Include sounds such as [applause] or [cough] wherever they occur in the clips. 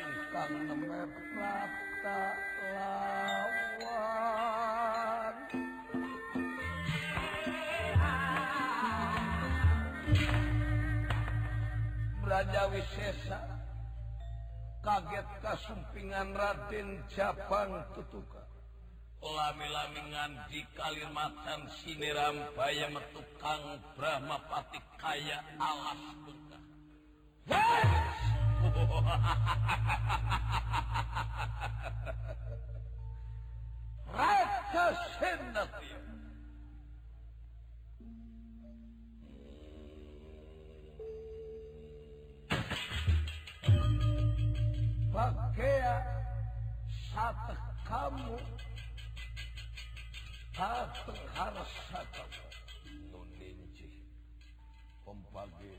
ingkang nemet mata lawan Raja Wisesa kaget kasumpingan Raden Japang Tutuka lami-lami ngandi Kalimantan bayam metukang patik kaya alas berkah. Prabowo Bagea satu kamu satu harus satu nuninci pembagi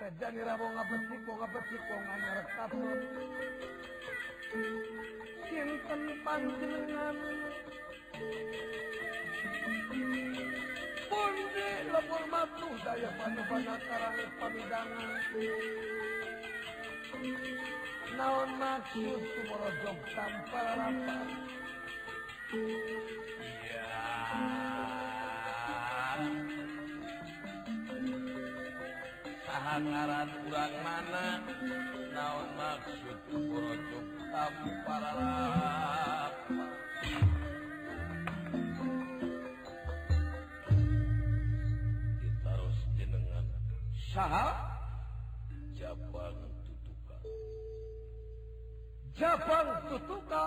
Kajani ra wong ngabecik, wong ngabecik, wong ngarep kabur. Sinten panjenengan? Pundi lebur matu daya panu-panu karane pamidangan. Naon maksud kumoro jog tanpa rampas? ngaran kurang mana namaksjuk para kita harus diengar sy Jatu Jatuuka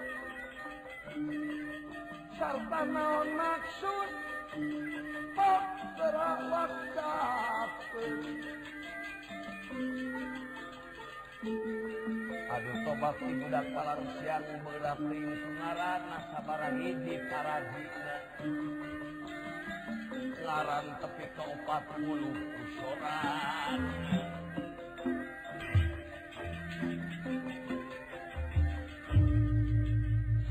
Hai Salta mauon maksud to terwa Aduh tobatjudak kepala Rusia bedaping pengaaranabang ditarahi laran tepi kepatuh kusoran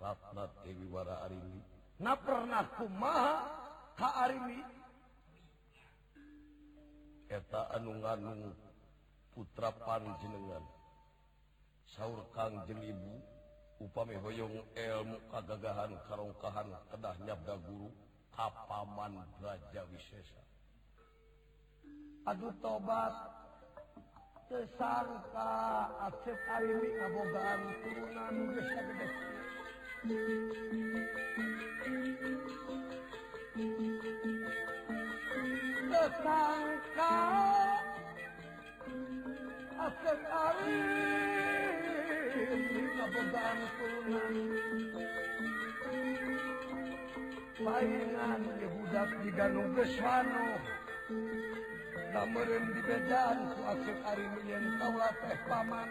buat inieta anunganung putrapan jenengan sauur Ka jelimu upahoyong Elmu kadagahan karongkahandah nyada guru apa Manja wis Aduh tobatta iniboran turunan Indonesia lainan nu dibudak di Galung pesano na mere di pedan asari ta pe paman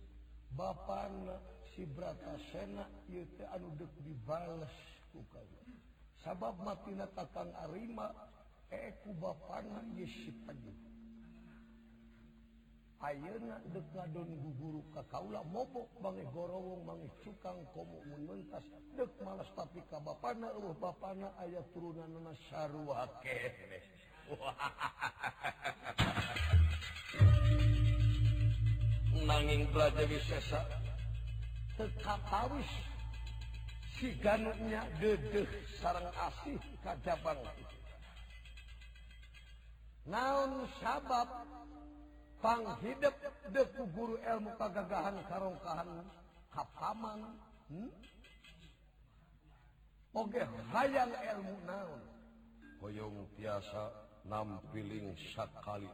bana sibratasna dies sababmatikan Amaku ba debu guru Kakakula mok gorongrongang menuuns de males tapi kanya ayat turunannasru haha [laughs] naing belajar tetap harus si gannya dede sarang asih na sahabatpang hidup guru ilmuga kekahan hmm? ilmuyong biasa nampilling sakkaliup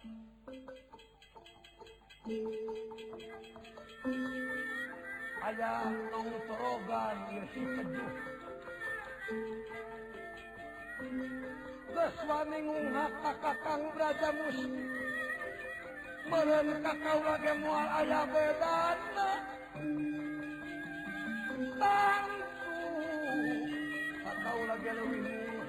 saya ayam maurogaganwangungang beja mu menerkah kau lagi muala beda kau lagi lebih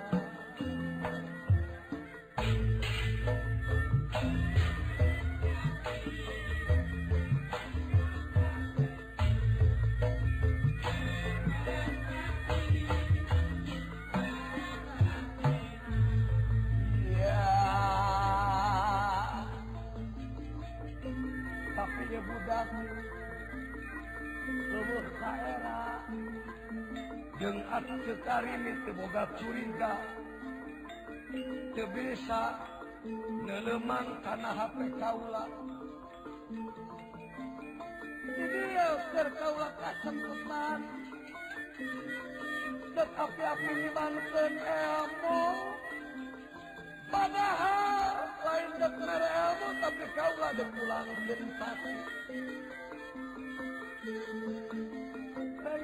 ini teboga curiga tebesa nelemang karena HP kaulah jadi ya terkaula teman tetapi aku api dibanten ilmu padahal lain dek nere ilmu tapi kaulah dek pulang gentasi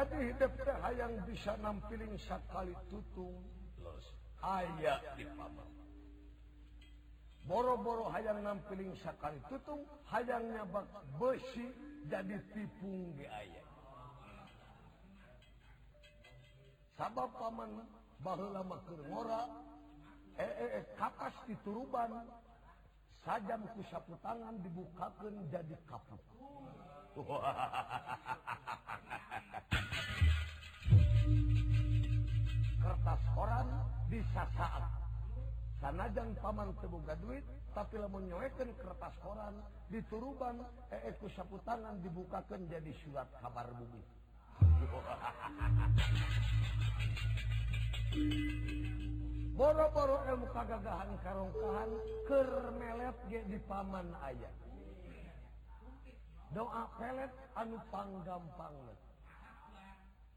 hidupnya hay yang bisa nampiling sakkali tutung aya boro-boro hay yang nampiling sakkali tutung haldangnya bak bersih jadi pipung di ayah salamaas diturban sajapusya tangan dibukakan jadi kapunghaha [laughs] kertas koran di bisa sanajang Paman sebunga duit tapilah menyowekan kertas koran diturpan eku eh, eh, seputan dibukakan jadi surat kabar bumipoor [laughs] gagaanungkahankerlet di Paman ayat doa pelet anpanggangpanglet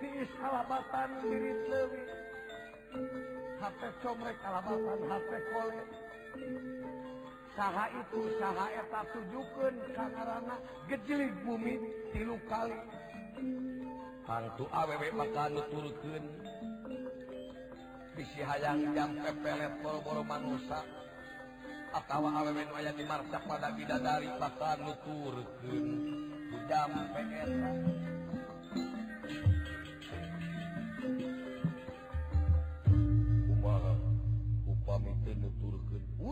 diis alabatan lebihwi HPre alabatan HP sah itu syetajukunkaranga gejelik bumi dilukkali hantu awewek mata nuturken di sihaang jam pepel levelpolman Nusa atau awekwayat di markak pada bidadari mata nukurkun huja peng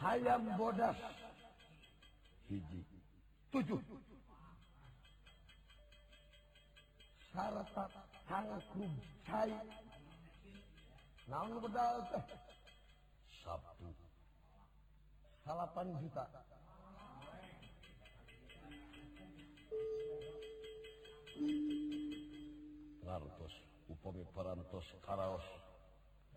hayam bodas hiji tujuh sarata tangkrum cai naon bedal teh sabtu salapan juta ngartos upami parantos karaos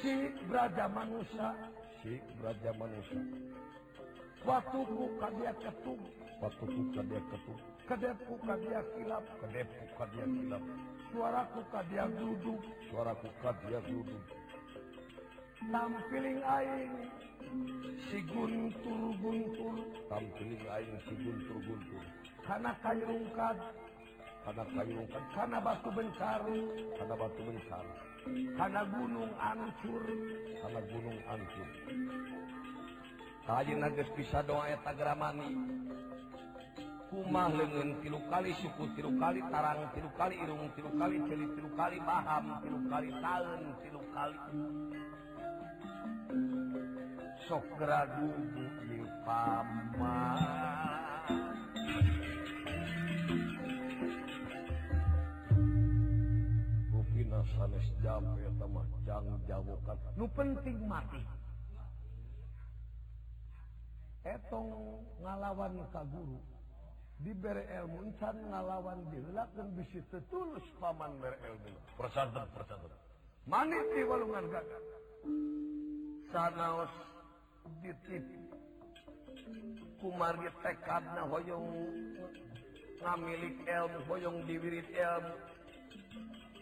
Si Braja manusia si Braja manusia waktuku dia ketum waktuku dia ketum kedepku dia kilap kedepku dia kilap suaraku dia duduk suaraku dia duduk tampiling aing si guntur guntur tampiling aing si guntur guntur karena kayu rungkat karena kayu rungkat karena batu bencar karena batu bencar sini karena gunung anuncur karena gunung Ancur doagrammani kumah lengan tiru kali suku tiru kali tarang tiru kali hidung tiru kali celi tiru kali paham tiru kali talent tiru kali sok jangan jauh penting mati etong ngalawansa guru di BL Munca ngalawan diulus Paman dulu peratan man Ummar karenayong kami milikm boyong di wirm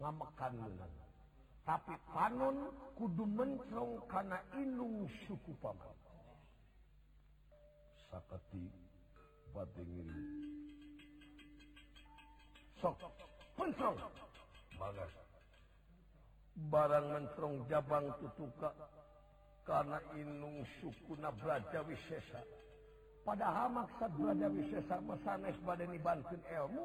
tangan tapi panun kudu merong karena ilung suku sakit bad barangrong jabangtuuka karena Inung suku nabraja wis pada hamakrada wises bad ini Bantu ilmu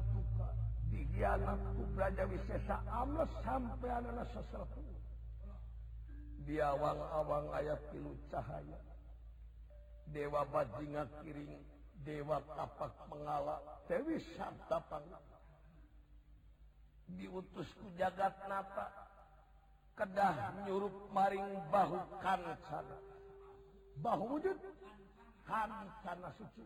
belajarsa Allah sampai di awal abang ayat pinlu cahaya dewa badjingan kiring Dewapak mengalawis santa diutusku jagatnata kedahan nyuruh maring bahu karena cara bahu wujud Haran karena suci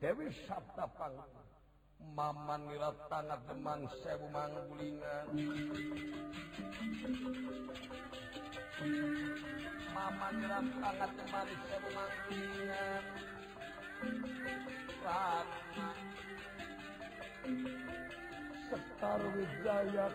Dewi panangan Maman ngi tanat demang sebu manlingan Marap tanatari sebu mang Se sekaliwiat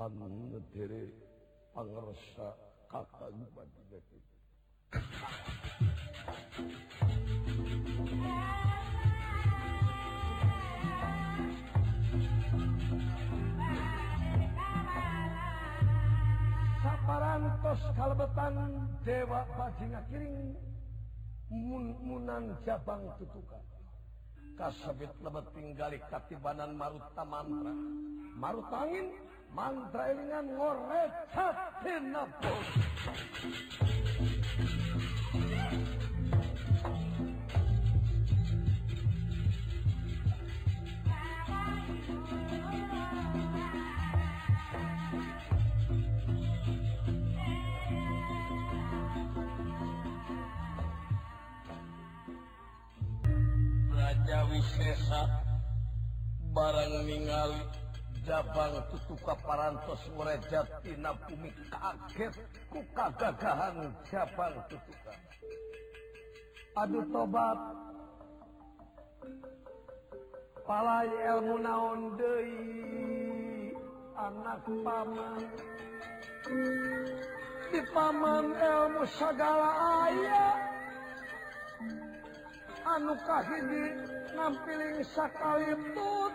paran to kalbet tangan Dewa pagijinya Muan jabangukan kasbetingkatibanan Marut utamaman Maru angin Mantra Mandailingan ngorecat tinebus. Raja Wisesa barang ningali Tutuka paras mereza Ti kaget ku kagahan siapapanguka Ad tobat palamu anak paman dipaman elmu segala ayah anukah ini ngapilling Sa put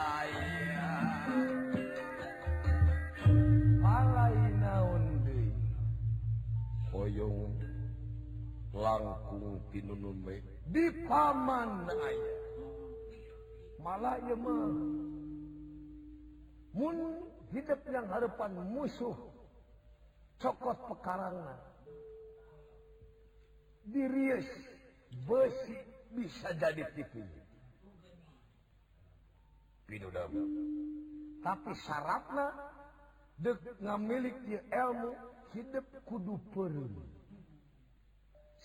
di Paah had depan musuh cokot pekarangan diri bersih bisa jadi tip tapi syaratnya memiliki ilmu hidupb kudu penuhnya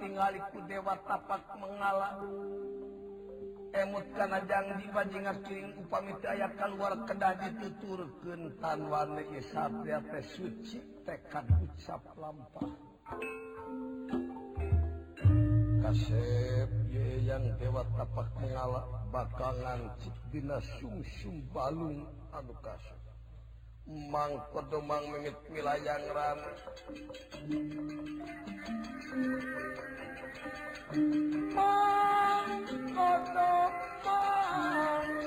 tinggalku dewat tapak mengala emut kanjang di banjing up ayakan luar ke itu turken tanpa suci tekadcapmpa yang dewat tapak mengala bakangan Citina sumsum balung Adukaep mang kodomang mimit wilayang ram mang kodomang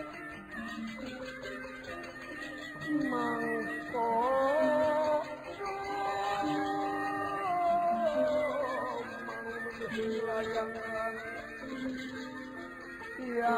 mang kodomang mimit wilayang ya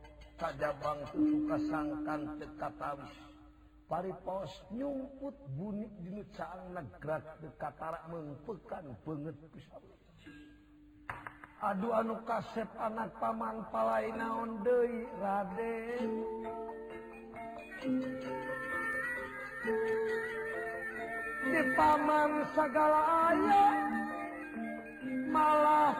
bang kasangkan kekatrus pari pos ny bu je Negrat dekatrak mengpulkan penger aduhanu kasep anak Paman pala on Raden di Paman segala ayam malah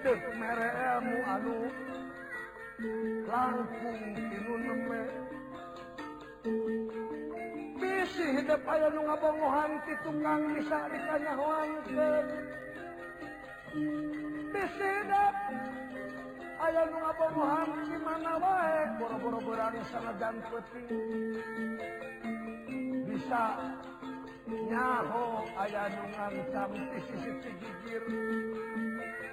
memu anu langsungungih hidup ayaa penguhan ditunggang bisanya ayauhan gimana baik- sangat bisa menyaruh ayaungan cansi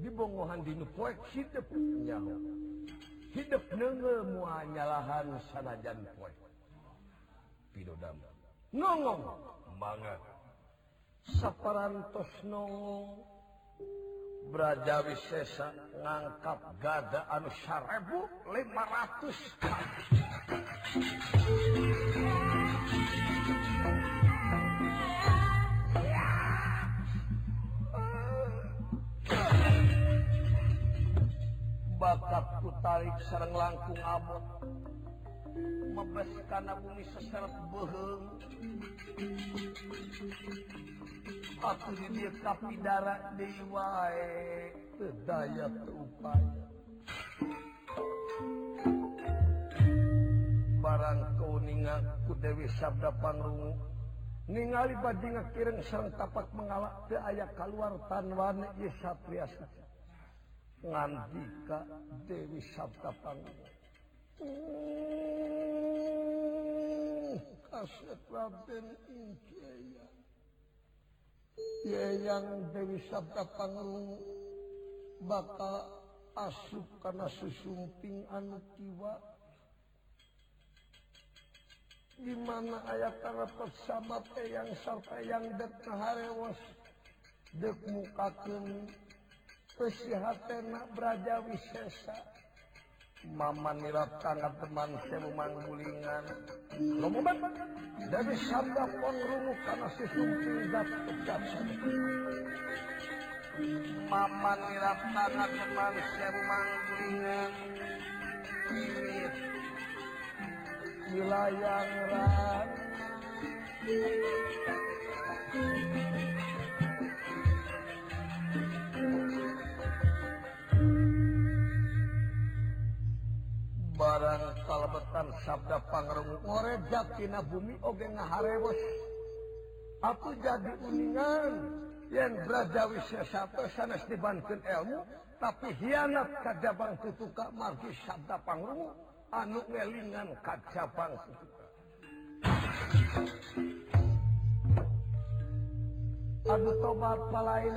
bongohan di poi hidupnya hidupmunyalahan sanajan poi banget sapparans no beraja wissa ngangkap gadaanyabu 500 ku Taik serrang lakung abot mebes karena bumi ses bo aku dia tapi darah diwa kedaya berupanya barang keuninganku Dewidapan ali kireng sering dapat mengala ke aya keluar tan war desariaasa Dewi Sabda oh, yang Dewi Sabda Panmu bakal asup karena susping antiwa gimana ayat karena persabat yang sampai yang de hari demukakan hat tenak beja wissa Ma sangat teman yang memangulan darikan kecap Maman tanatnya manis yang memanggungnya wilayah kaltan Sabda Panungza bumige aku jadi uningan yang berajawi satu sana dibantir ilmu tapi hiak kacabang petuka Mar Sabdapanggung anu melingan kaca to lain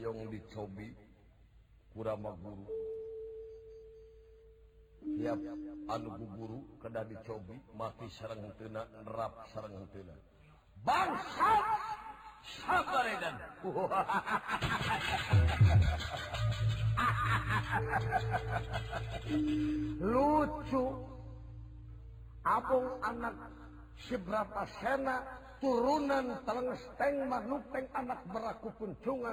dicoguru tiap anubu guru ke dico mati serap bang lucuung anak seberapa sena turunan terste nupeng anak berlakupun cua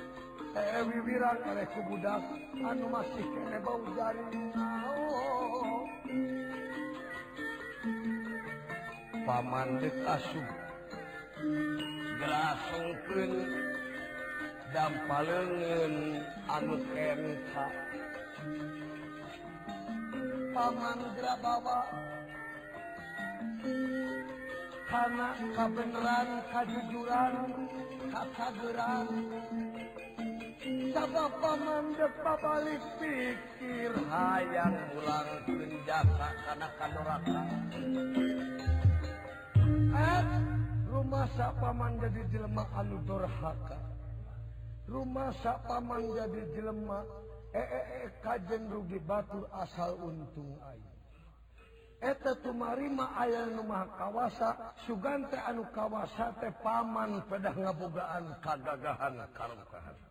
kebudaksbau Paman de asu gera ke dan palingen annut rem Pamanudra karenangka beneran kajujuran katajurran Pa pikir hay ulangrak eh, rumah Sa Paman jadi jelemak Anurah rumah Sa Paman jadi jelemak eh, eh, kaj rugi batu asal untung airma aya rumah kawasa Sugante Anu kawasa Te Paman pedang ngapugaan kagagahana karenahana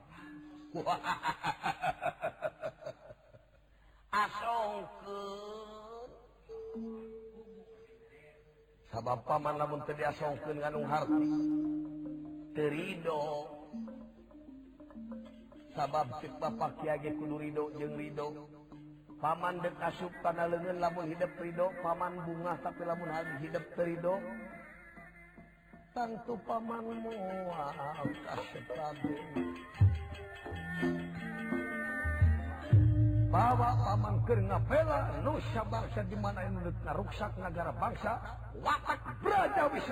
ha as sa Paman namun tadiho sababpak Riho Ridho Paman de kas tanda lengan la hidup Ridho Paman bunga tapi lamun hari hidupho Tantu Pamanmu la Nusa bangsa dimana yang menurut rusak negara bangsa wafat be wis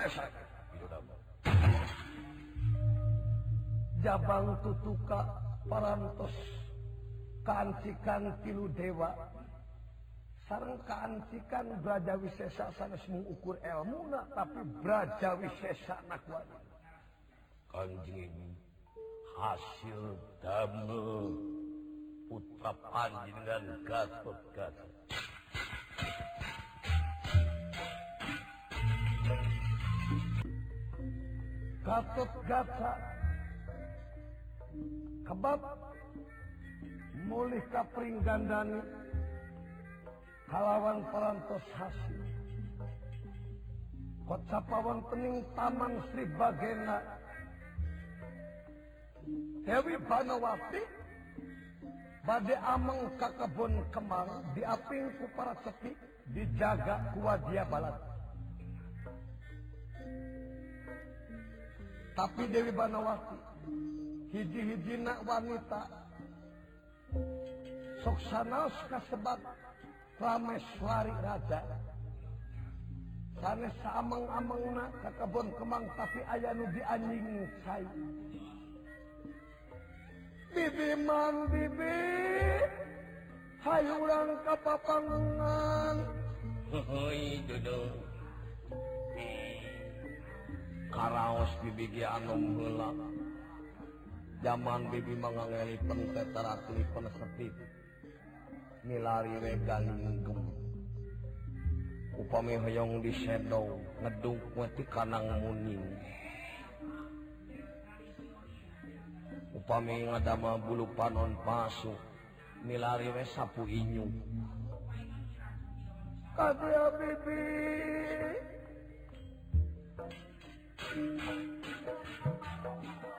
Japang Tuuka paras kancikan tilu dewa ser kancikan be wis resmi ukur elmula tapi beja wisci hasil damel ucap dengan Gatot Gatot. Gatot Gata kebab mulih kapring gandani kalawan perantos hasil kocapawan pening taman Sri Bagena Dewi Banawati ang Kabun kemal diapingku para tetik dijaga kuwa dia balat tapi Dewi Banawatihi soksanasebatmeswari Raja sanangangbonkemang tapi aya nu diajing say Hai Bi bi haylang kap panan kalauos bibigi anommula zaman bibi mengagelli peng selipon milari regkangem Upami hoyong di sedow edung weti kan ngaguning upami ngadama bulu panon pasu milari we sapu inyu kadya bibi